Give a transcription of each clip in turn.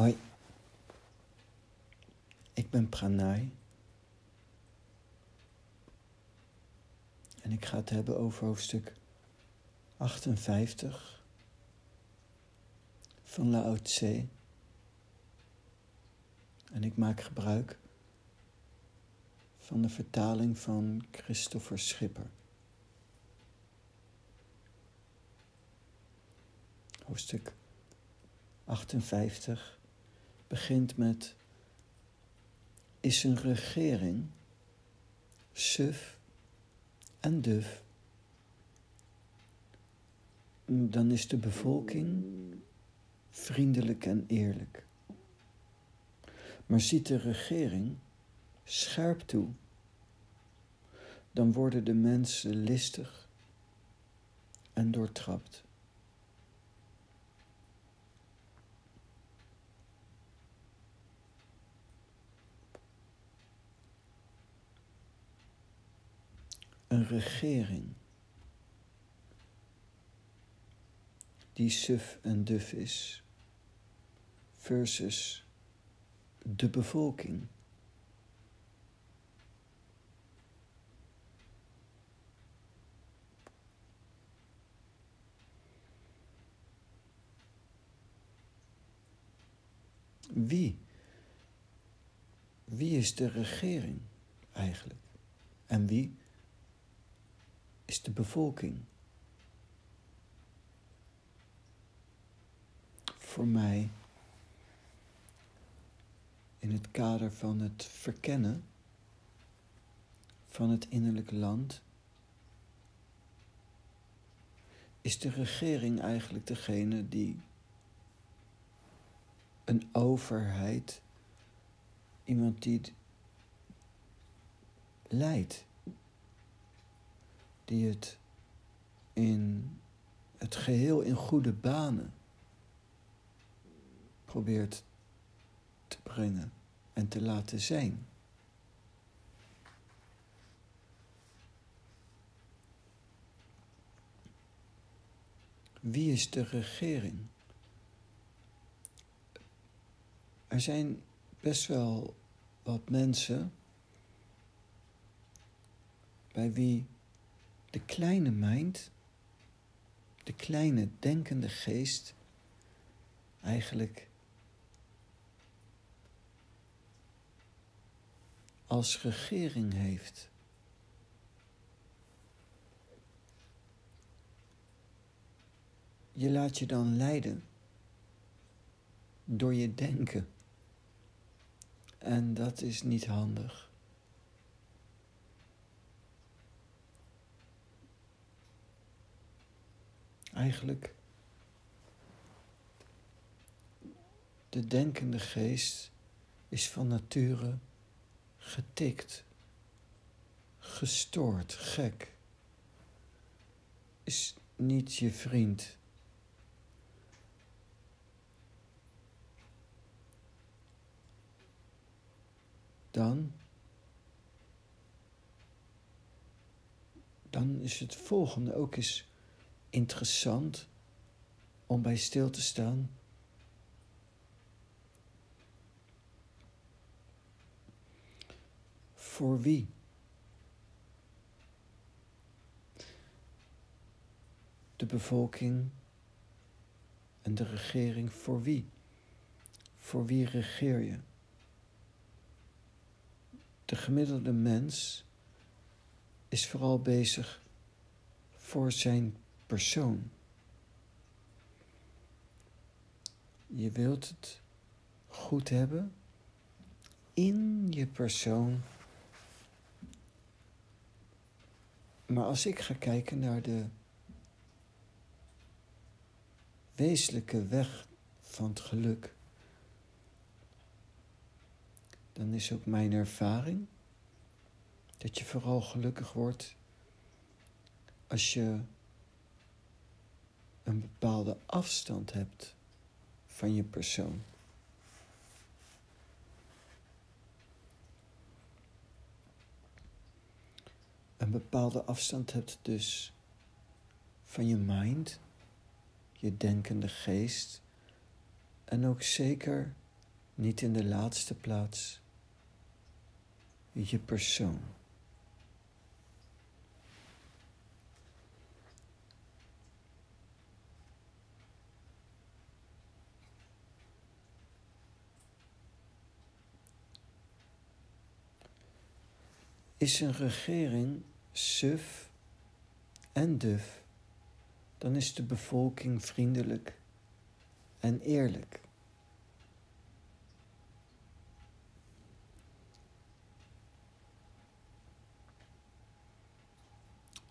Hoi, ik ben Pranay en ik ga het hebben over hoofdstuk 58 van Lao Tse. En ik maak gebruik van de vertaling van Christopher Schipper. Hoofdstuk 58 begint met: Is een regering suf en duf, dan is de bevolking vriendelijk en eerlijk. Maar ziet de regering scherp toe, dan worden de mensen listig en doortrapt. Een regering die suf en duf is versus de bevolking. Wie? Wie is de regering eigenlijk? En wie is de bevolking. Voor mij, in het kader van het verkennen van het innerlijke land, is de regering eigenlijk degene die een overheid, iemand die leidt die het in het geheel in goede banen probeert te brengen en te laten zijn. Wie is de regering? Er zijn best wel wat mensen bij wie de kleine mind, de kleine denkende geest, eigenlijk als regering heeft. Je laat je dan leiden door je denken. En dat is niet handig. Eigenlijk de denkende geest is van nature getikt, gestoord, gek, is niet je vriend. Dan, dan is het volgende ook eens interessant om bij stil te staan. Voor wie? De bevolking en de regering, voor wie? Voor wie regeer je? De gemiddelde mens is vooral bezig voor zijn persoon. Je wilt het goed hebben in je persoon. Maar als ik ga kijken naar de wezenlijke weg van het geluk, dan is ook mijn ervaring dat je vooral gelukkig wordt als je een bepaalde afstand hebt van je persoon. Een bepaalde afstand hebt dus van je mind, je denkende geest en ook zeker niet in de laatste plaats je persoon. Is een regering suf en duf, dan is de bevolking vriendelijk en eerlijk.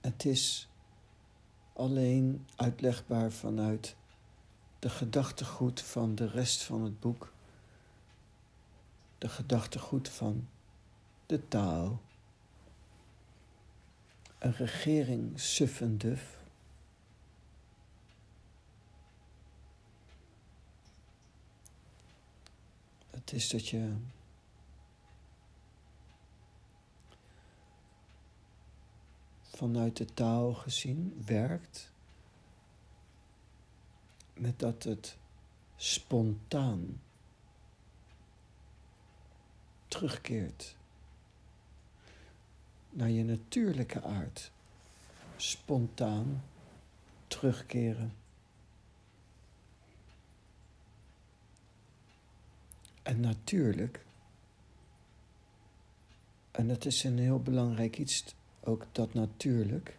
Het is alleen uitlegbaar vanuit de gedachtegoed van de rest van het boek, de gedachtegoed van de taal. Een regering suf en duf. Het is dat je vanuit de taal gezien werkt met dat het spontaan terugkeert naar je natuurlijke aard. Spontaan terugkeren. En natuurlijk, en dat is een heel belangrijk iets ook dat natuurlijk.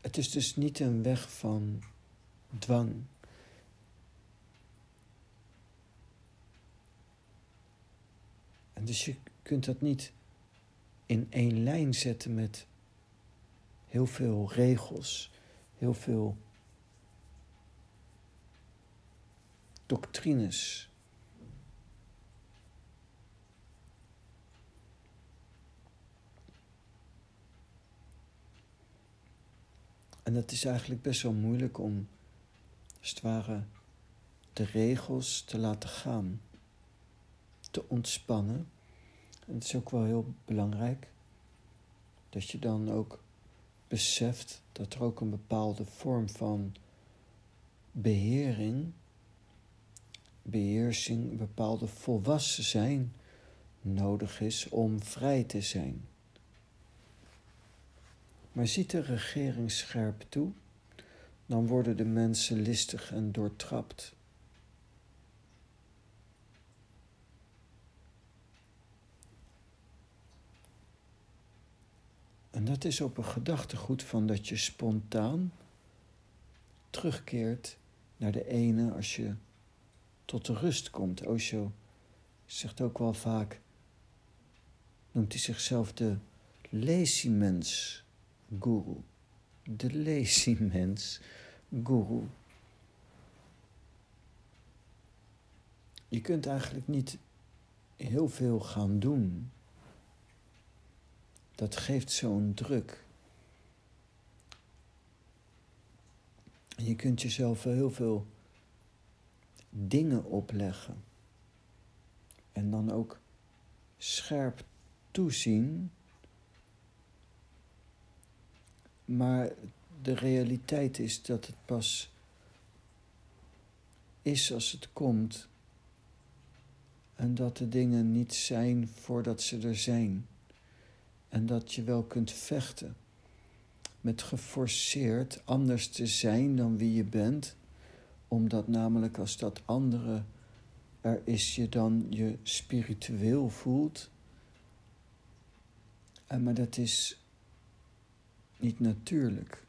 Het is dus niet een weg van dwang. Dus je kunt dat niet in één lijn zetten met heel veel regels, heel veel doctrines. En het is eigenlijk best wel moeilijk om, als het ware, de regels te laten gaan, te ontspannen. Het is ook wel heel belangrijk dat je dan ook beseft dat er ook een bepaalde vorm van behering, beheersing, een bepaalde volwassen zijn nodig is om vrij te zijn. Maar ziet de regering scherp toe, dan worden de mensen listig en doortrapt. En dat is op een gedachtegoed van dat je spontaan terugkeert naar de ene als je tot de rust komt. Osho zegt ook wel vaak, noemt hij zichzelf de lazy mens guru. De lazy mens, guru. Je kunt eigenlijk niet heel veel gaan doen. Dat geeft zo'n druk. je kunt jezelf heel veel dingen opleggen. En dan ook scherp toezien Maar de realiteit is dat het pas is als het komt. En dat de dingen niet zijn voordat ze er zijn. En dat je wel kunt vechten met geforceerd anders te zijn dan wie je bent. Omdat namelijk als dat andere er is, je dan je spiritueel voelt. Maar dat is niet natuurlijk.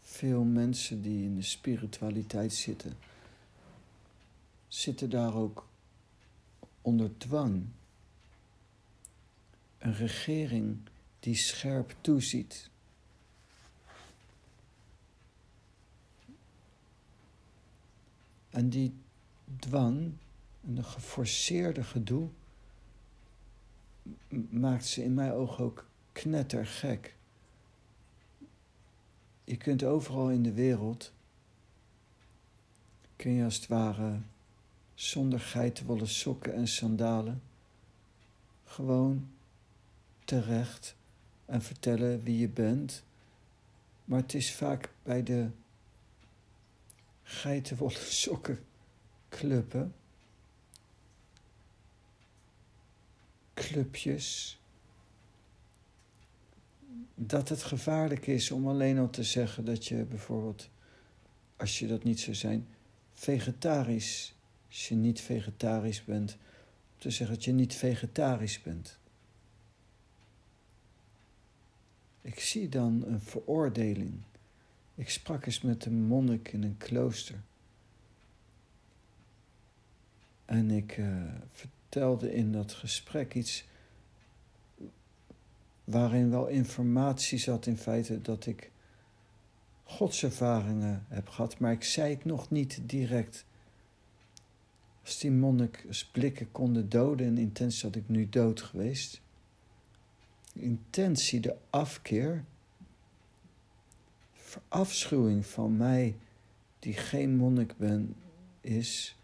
Veel mensen die in de spiritualiteit zitten, zitten daar ook onder dwang. Een regering die scherp toeziet. En die dwang en de geforceerde gedoe maakt ze in mijn ogen ook knettergek. Je kunt overal in de wereld, kun je als het ware zonder geitenwolle sokken en sandalen, gewoon terecht en vertellen wie je bent. Maar het is vaak bij de geitenwolle sokken. Clubjes. Dat het gevaarlijk is om alleen al te zeggen dat je bijvoorbeeld, als je dat niet zou zijn, vegetarisch, als je niet vegetarisch bent, te zeggen dat je niet vegetarisch bent. Ik zie dan een veroordeling. Ik sprak eens met een monnik in een klooster. En ik uh, vertelde in dat gesprek iets waarin wel informatie zat in feite dat ik godservaringen heb gehad, maar ik zei het nog niet direct. Als die monnik blikken konden doden in intentie, had ik nu dood geweest. Intentie, de afkeer, verafschuwing van mij, die geen monnik ben, is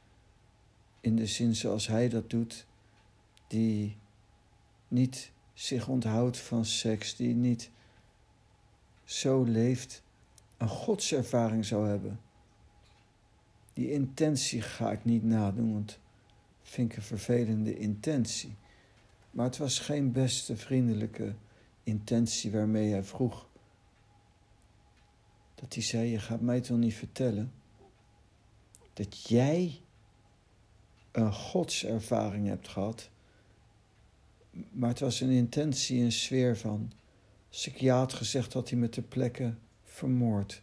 in de zin zoals hij dat doet, die niet zich onthoudt van seks, die niet zo leeft, een godservaring zou hebben. Die intentie ga ik niet nadoen, want vind ik een vervelende intentie. Maar het was geen beste vriendelijke intentie waarmee hij vroeg. Dat hij zei: Je gaat mij toch niet vertellen dat jij een godservaring hebt gehad. Maar het was een intentie, een sfeer van. Als ik ja had gezegd, had hij me ter plekke vermoord.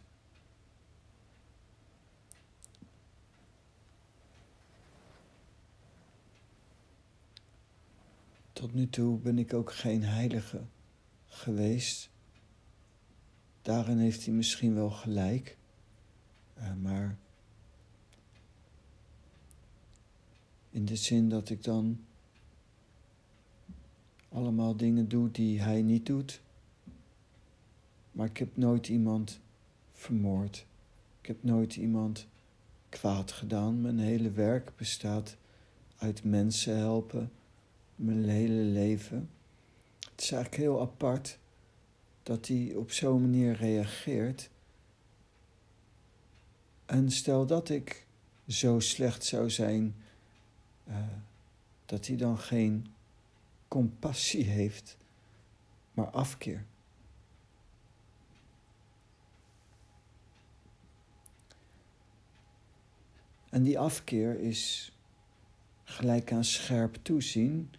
Tot nu toe ben ik ook geen heilige geweest. Daarin heeft hij misschien wel gelijk. Uh, maar In de zin dat ik dan allemaal dingen doe die hij niet doet. Maar ik heb nooit iemand vermoord. Ik heb nooit iemand kwaad gedaan. Mijn hele werk bestaat uit mensen helpen. Mijn hele leven. Het is eigenlijk heel apart dat hij op zo'n manier reageert. En stel dat ik zo slecht zou zijn uh, dat hij dan geen compassie heeft, maar afkeer. En die afkeer is gelijk aan scherp toezien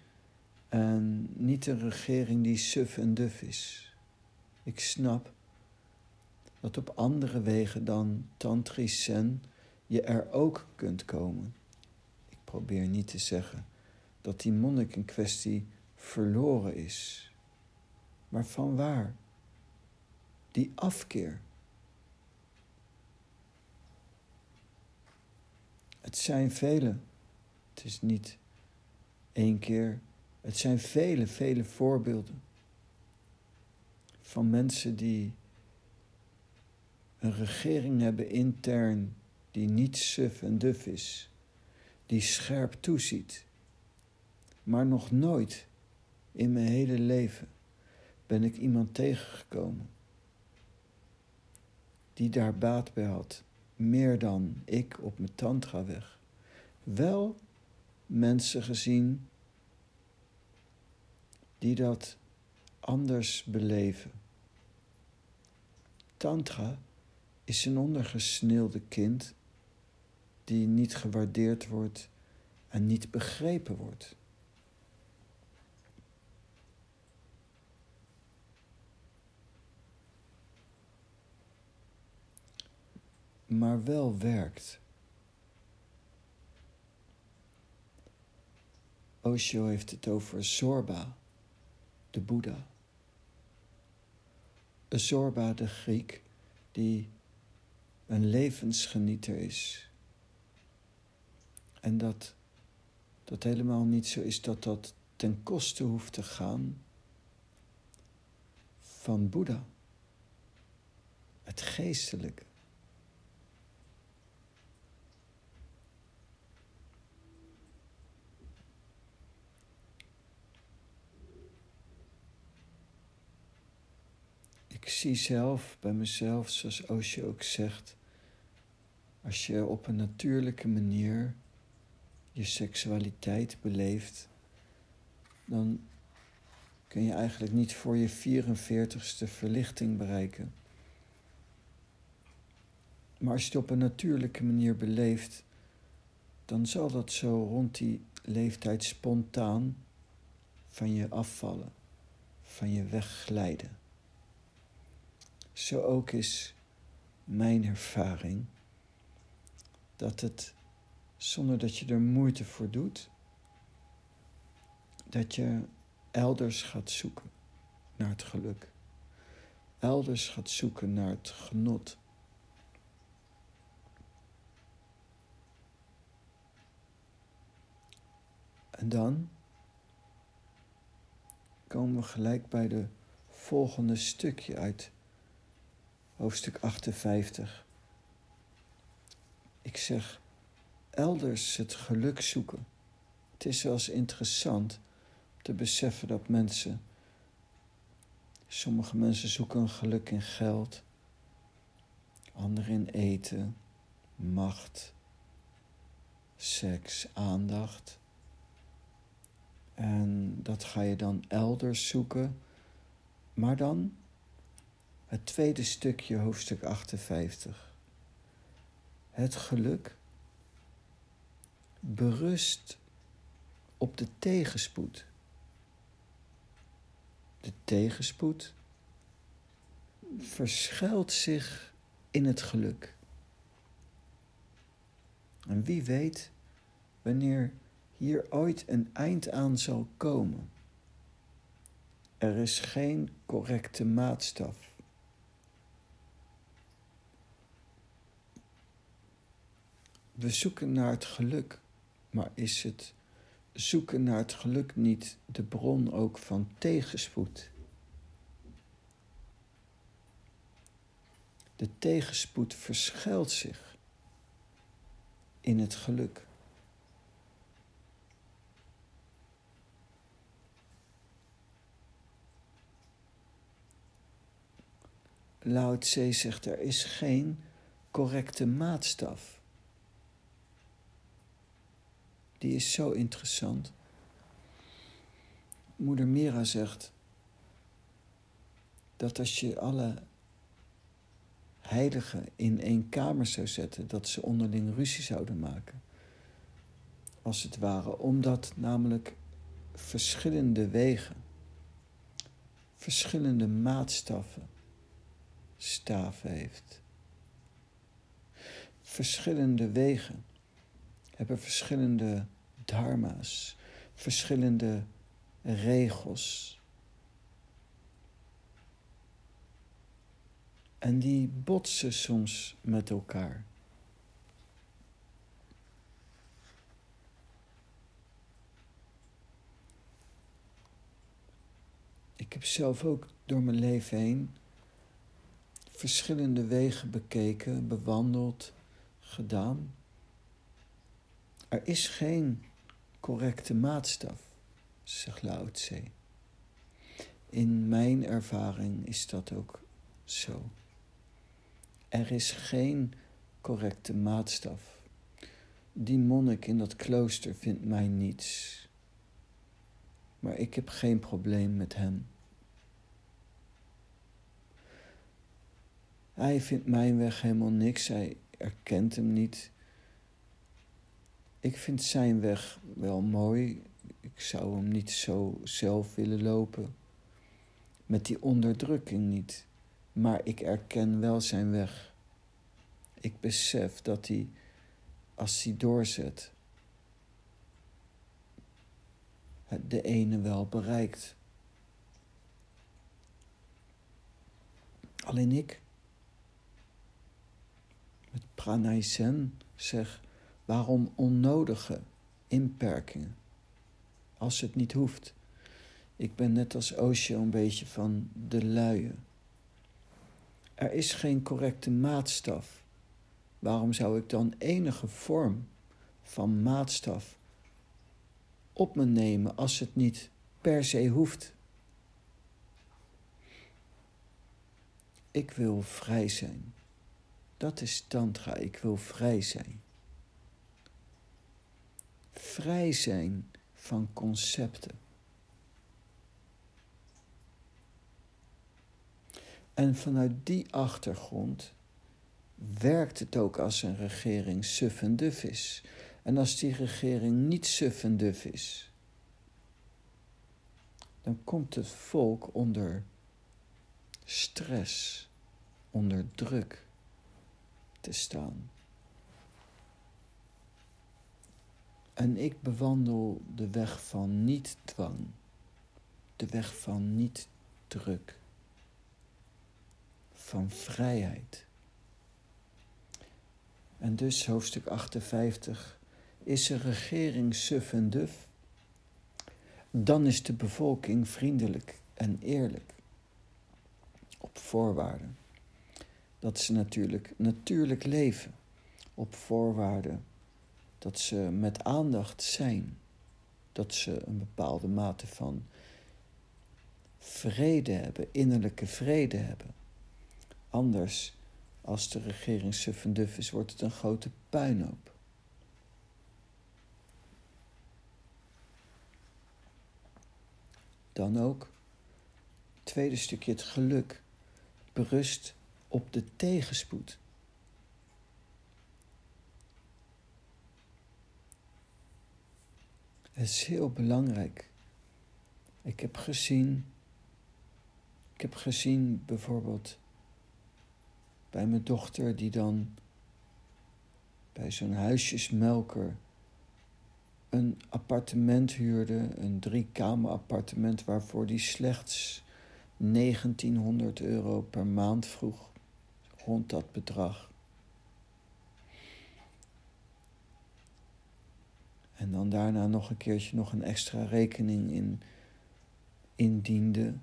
en niet een regering die suf en duf is. Ik snap dat op andere wegen dan tantrisch zen je er ook kunt komen probeer niet te zeggen dat die monnik in kwestie verloren is. Maar van waar? Die afkeer. Het zijn vele. Het is niet één keer. Het zijn vele, vele voorbeelden van mensen die een regering hebben intern die niet suf en duf is die scherp toeziet. Maar nog nooit in mijn hele leven ben ik iemand tegengekomen die daar baat bij had, meer dan ik op mijn tandraweg. Wel mensen gezien die dat anders beleven. Tantra is een ondergesneeuwde kind die niet gewaardeerd wordt en niet begrepen wordt. Maar wel werkt. Osho heeft het over Zorba, de Boeddha. Zorba, de Griek, die een levensgenieter is en dat dat helemaal niet zo is dat dat ten koste hoeft te gaan van Boeddha, het geestelijke. Ik zie zelf bij mezelf, zoals Osho ook zegt, Als je op een natuurlijke manier je seksualiteit beleeft, dan kun je eigenlijk niet voor je 44ste verlichting bereiken. Maar als je het op een natuurlijke manier beleeft, dan zal dat zo rond die leeftijd spontaan van je afvallen, van je wegglijden. Zo ook is mijn ervaring dat het zonder dat je er moeite voor doet, dat je elders gaat zoeken naar het geluk, elders gaat zoeken naar het genot. En dan komen we gelijk bij de volgende stukje uit hoofdstuk 58. Ik zeg elders het geluk zoeken. Het is zelfs interessant te beseffen dat mensen, sommige mensen zoeken geluk in geld, anderen in eten, macht, seks, aandacht. En dat ga je dan elders zoeken. Maar dan het tweede stukje, hoofdstuk 58. Het geluk berust op de tegenspoed. De tegenspoed verschuilt zich in het geluk. En wie weet wanneer hier ooit een eind aan zal komen. Er is geen correcte maatstaf. We zoeken naar het geluk, maar is het zoeken naar het geluk niet de bron ook van tegenspoed? De tegenspoed verschuilt zich in het geluk. Lao Tse zegt er is geen correcte maatstaf. Die is zo interessant. Moeder Mira zegt dat als je alle heiligen in één kamer zou zetten, dat ze onderling ruzie zouden maken. Als het ware, omdat namelijk verschillende wegen, verschillende maatstaffen staven heeft. Verschillende wegen hebben verschillende dharma's, verschillende regels. En die botsen soms met elkaar. Ik heb zelf ook door mijn leven heen verschillende wegen bekeken, bewandeld, gedaan. Er is geen correcte maatstaf, zegt Lao Tse. In mijn ervaring is dat ook zo. Er is geen correcte maatstaf. Die monnik in dat klooster vindt mij niets. Maar ik heb geen probleem met hem. Hij vindt mijn weg helemaal niks. Hij erkent hem niet. Ik vind zijn weg wel mooi. Ik zou hem niet zo zelf willen lopen. Met die onderdrukking niet. Maar ik erken wel zijn weg. Ik besef dat hij, als hij doorzet, de ene wel bereikt. Alleen ik met pranay sen zeg, waarom onnodige inperkingen? Als het niet hoeft. Ik ben net als Osho een beetje van de luie. Er is geen correcte maatstaf. Waarom zou ik dan enige vorm van maatstaf op me nemen als het niet per se hoeft? Ik wil vrij zijn Dat is tantra. Ik wil vrij zijn. Vrij zijn van concepten. En vanuit die achtergrond werkt het ook als een regering suf en duf is. En als die regering niet suf en duf is, dan komt het volk onder stress, onder druk te staan. En ik bewandel de weg van niet-dwang, de weg van niet-druk, van vrijheid. En dus hoofdstuk 58 is een regering suf en duf, dan is de bevolking vriendelijk en eerlijk. Op voorwaarden dat ze natuurlijk natuurlijk leven. Op voorwaarden dat ze met aandacht zijn. Dat ze een bepaalde mate van vrede hebben, innerlijke vrede hebben. Anders, als de regering suf en duf is, wordt het een grote puinhoop. Dan ook, tweede stukje, het geluk berust op de tegenspoed. Het is heel belangrijk. Ik heb gezien, ik heb gezien bijvoorbeeld bij mijn dochter die dan bij zo'n huisjesmelker een appartement huurde, een driekamer appartement waarvoor die slechts 1900 euro per maand vroeg, rond dat bedrag. En dan daarna nog een keertje nog een extra rekening in, indiende.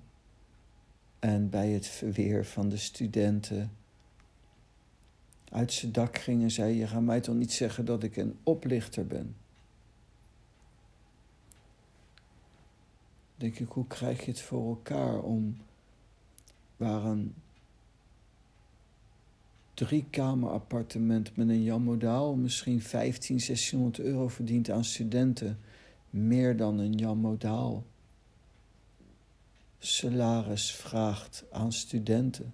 En bij het verweer van de studenten uit zijn dak ging en zei: Je gaat mij toch niet zeggen dat ik een oplichter ben? denk ik, hoe krijg je het voor elkaar om waar een driekamer appartement met een Jan Modaal misschien 15, 1600 euro verdient aan studenten, meer dan een Jan Modaal salaris vraagt aan studenten.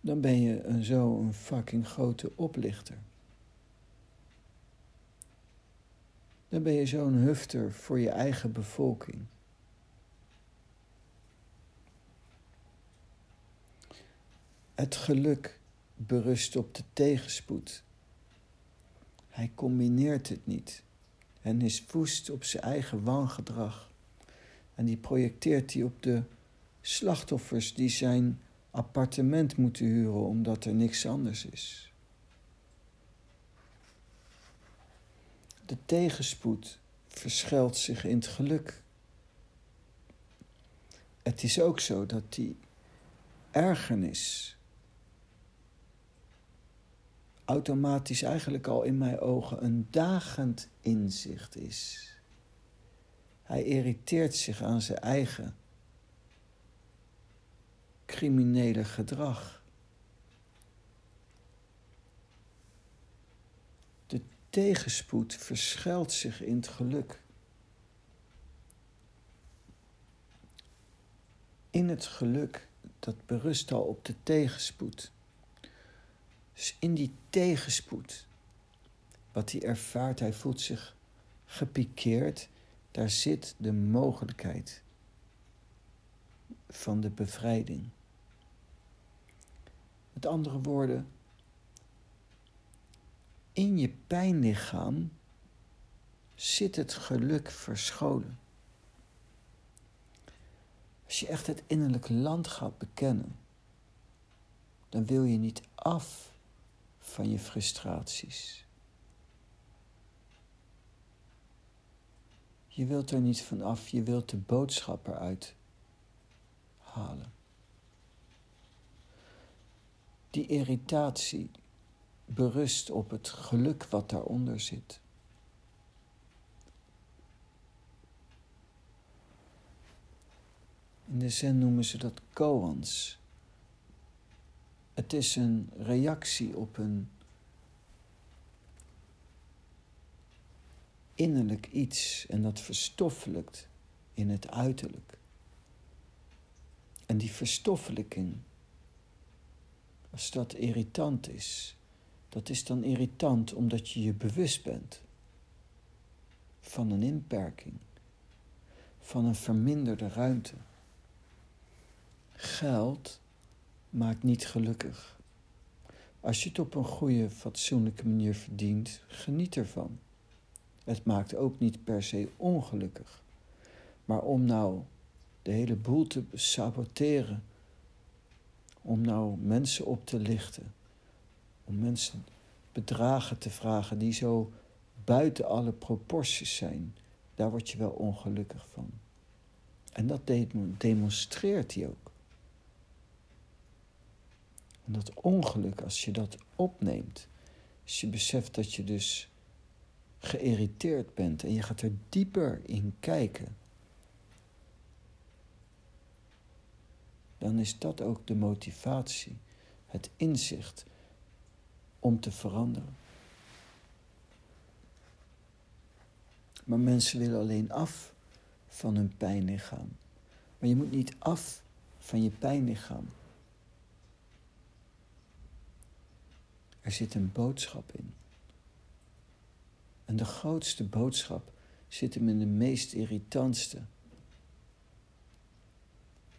Dan ben je een, zo fucking grote oplichter. Dan ben je zo'n hufter voor je eigen bevolking. Het geluk berust op de tegenspoed. Hij combineert het niet en is woest op zijn eigen wangedrag. En die projecteert hij op de slachtoffers die zijn appartement moeten huren omdat er niks anders is. De tegenspoed verschuilt zich in het geluk. Het is ook zo dat die ergernis automatisch eigenlijk al in mijn ogen een dagend inzicht is. Hij irriteert zich aan zijn eigen criminele gedrag. De tegenspoed verschuilt zich in het geluk. In het geluk, dat berust al op de tegenspoed. Dus in die tegenspoed, wat hij ervaart, hij voelt zich gepikeerd, daar zit de mogelijkheid van de bevrijding. Met andere woorden, in je pijnlichaam zit het geluk verscholen. Als je echt het innerlijk land gaat bekennen, dan wil je niet af van je frustraties. Je wilt er niet van af, je wilt de boodschap eruit halen. Die irritatie berust op het geluk wat daaronder zit. In de zen noemen ze dat koans. Het is een reactie op een innerlijk iets en dat verstoffelijkt in het uiterlijk. En die verstoffelijking, als dat irritant is, dat is dan irritant omdat je je bewust bent van een inperking, van een verminderde ruimte. Geld maakt niet gelukkig. Als je het op een goede, fatsoenlijke manier verdient, geniet ervan. Het maakt ook niet per se ongelukkig. Maar om nou de hele boel te saboteren, om nou mensen op te lichten, om mensen bedragen te vragen die zo buiten alle proporties zijn, daar word je wel ongelukkig van. En dat demonstreert hij ook. En dat ongeluk, als je dat opneemt, als je beseft dat je dus geïrriteerd bent en je gaat er dieper in kijken, dan is dat ook de motivatie, het inzicht om te veranderen. Maar mensen willen alleen af van hun pijnlichaam. Maar je moet niet af van je pijnlichaam. Er zit een boodschap in. En de grootste boodschap zit hem in de meest irritantste.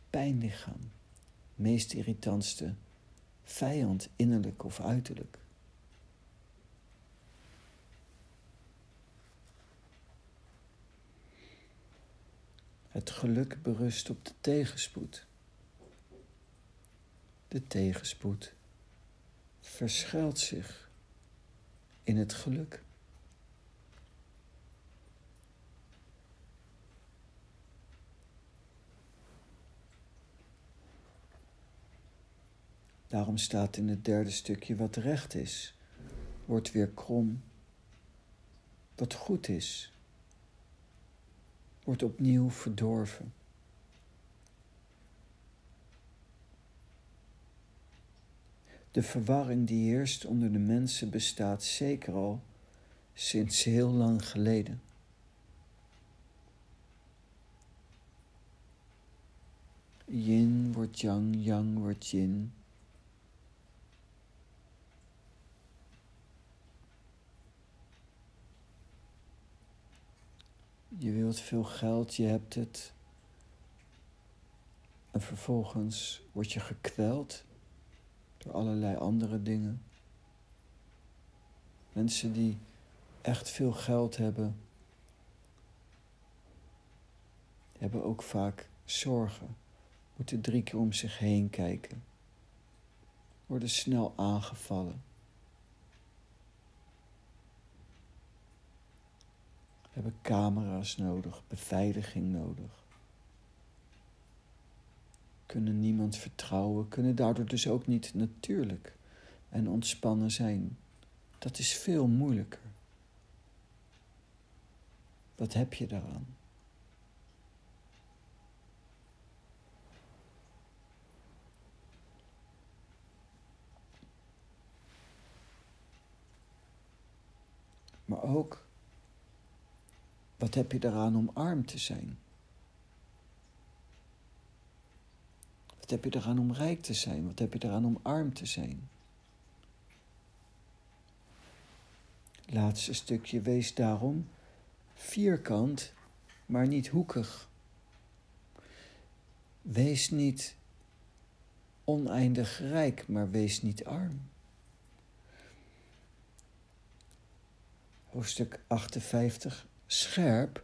Pijnlichaam. Meest irritantste vijand, innerlijk of uiterlijk. Het geluk berust op de tegenspoed. De tegenspoed verschuilt zich in het geluk. Daarom staat in het derde stukje wat recht is, wordt weer krom. Wat goed is, wordt opnieuw verdorven. De verwarring die heerst onder de mensen bestaat zeker al sinds heel lang geleden. Yin wordt yang, yang wordt yin. Je wilt veel geld, je hebt het. En vervolgens word je gekweld door allerlei andere dingen. Mensen die echt veel geld hebben, hebben ook vaak zorgen, moeten drie keer om zich heen kijken, worden snel aangevallen. hebben camera's nodig, beveiliging nodig. Kunnen niemand vertrouwen, kunnen daardoor dus ook niet natuurlijk en ontspannen zijn. Dat is veel moeilijker. Wat heb je daaraan? Maar ook wat heb je eraan om arm te zijn? Wat heb je eraan om rijk te zijn? Wat heb je eraan om arm te zijn? Laatste stukje wees daarom vierkant, maar niet hoekig. Wees niet oneindig rijk, maar wees niet arm. Hoofdstuk 58 scherp,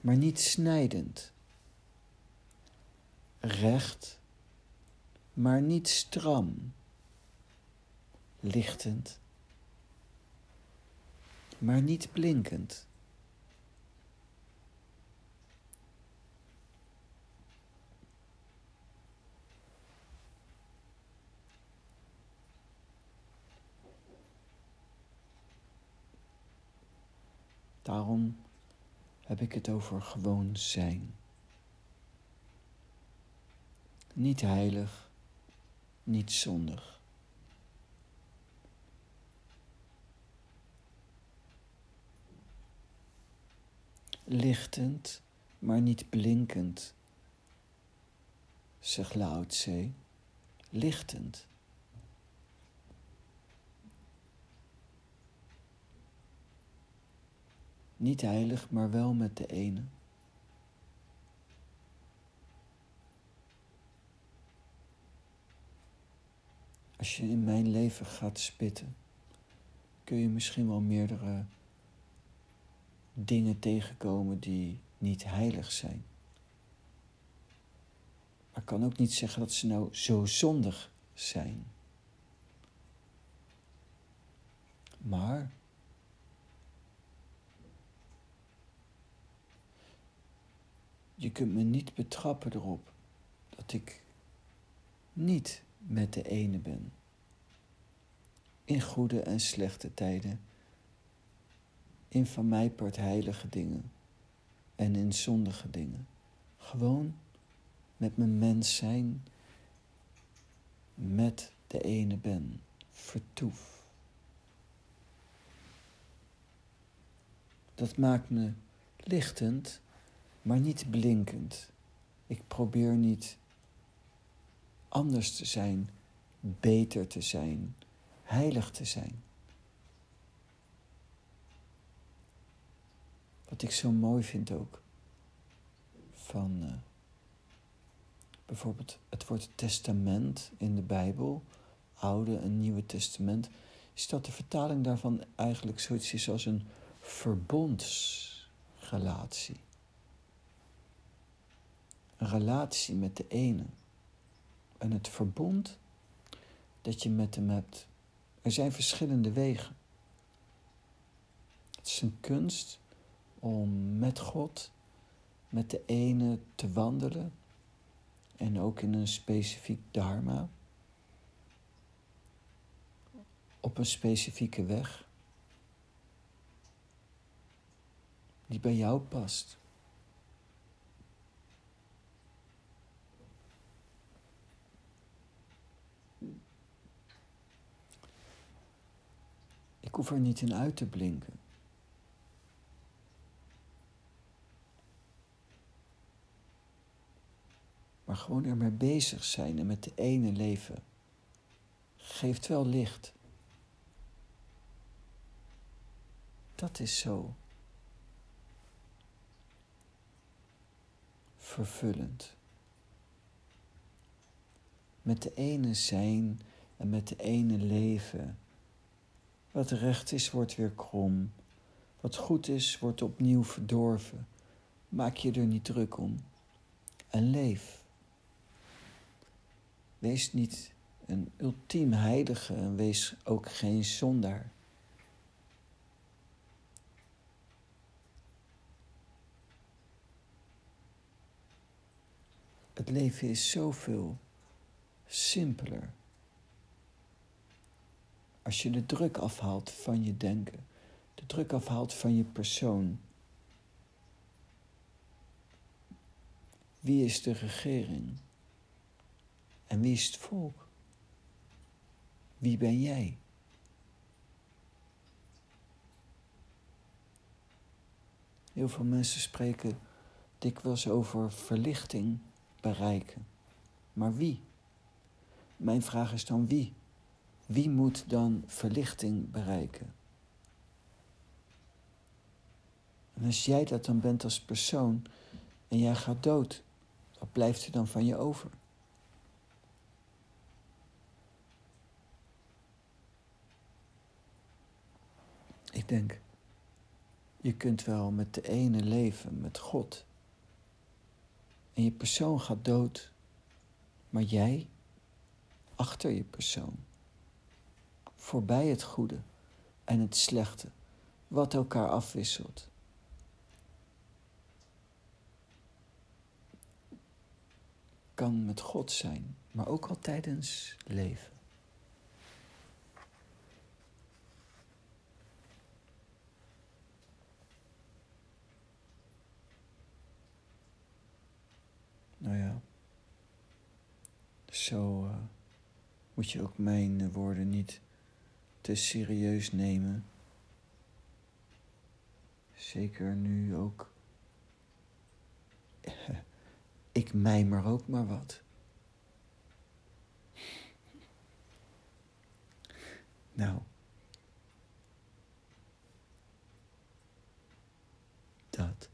maar niet snijdend. Recht, maar niet stram. Lichtend, maar niet blinkend. Daarom heb ik het over gewoon zijn. Niet heilig, niet zondig. Lichtend, maar niet blinkend, zegt Lao Tse. Lichtend. Niet heilig, maar wel met de ene. Als je in mijn leven gaat spitten, kun je misschien wel meerdere dingen tegenkomen die niet heilig zijn. Maar ik kan ook niet zeggen dat ze nou zo zondig zijn. Maar je kunt me niet betrappen erop dat ik niet met de ene ben. In goede en slechte tijden. In van mij part heilige dingen. En in zondige dingen. Gewoon met mijn mens zijn. Met de ene ben. Vertoef. Dat maakt me lichtend, maar niet blinkend. Ik probeer niet anders te zijn, beter te zijn, heilig te zijn. Wat ik zo mooi vind ook van uh, bijvoorbeeld het woord testament in de Bijbel, Oude en Nieuwe Testament, is dat de vertaling daarvan eigenlijk zoiets is als een verbondsrelatie. Een relatie met de ene en het verbond dat je met hem hebt. Er zijn verschillende wegen. Het is een kunst om met God, met de ene te wandelen en ook in een specifiek dharma, op een specifieke weg die bij jou past. Hoef er niet in uit te blinken. Maar gewoon ermee bezig zijn en met de ene leven geeft wel licht. Dat is zo vervullend. Met de ene zijn en met de ene leven wat recht is, wordt weer krom. Wat goed is, wordt opnieuw verdorven. Maak je er niet druk om. En leef. Wees niet een ultiem heilige en wees ook geen zondaar. Het leven is zoveel simpeler. Als je de druk afhaalt van je denken, de druk afhaalt van je persoon. Wie is de regering? En wie is het volk? Wie ben jij? Heel veel mensen spreken dikwijls over verlichting bereiken. Maar wie? Mijn vraag is dan wie? Wie moet dan verlichting bereiken? En als jij dat dan bent als persoon en jij gaat dood, wat blijft er dan van je over? Ik denk, je kunt wel met de ene leven, met God. En je persoon gaat dood, maar jij achter je persoon voorbij het goede en het slechte, wat elkaar afwisselt. Kan met God zijn, maar ook al tijdens leven. Nou ja, zo. Uh, moet je ook mijn woorden niet te serieus nemen. Zeker nu ook. Ik mijmer ook maar wat. Nou. Dat.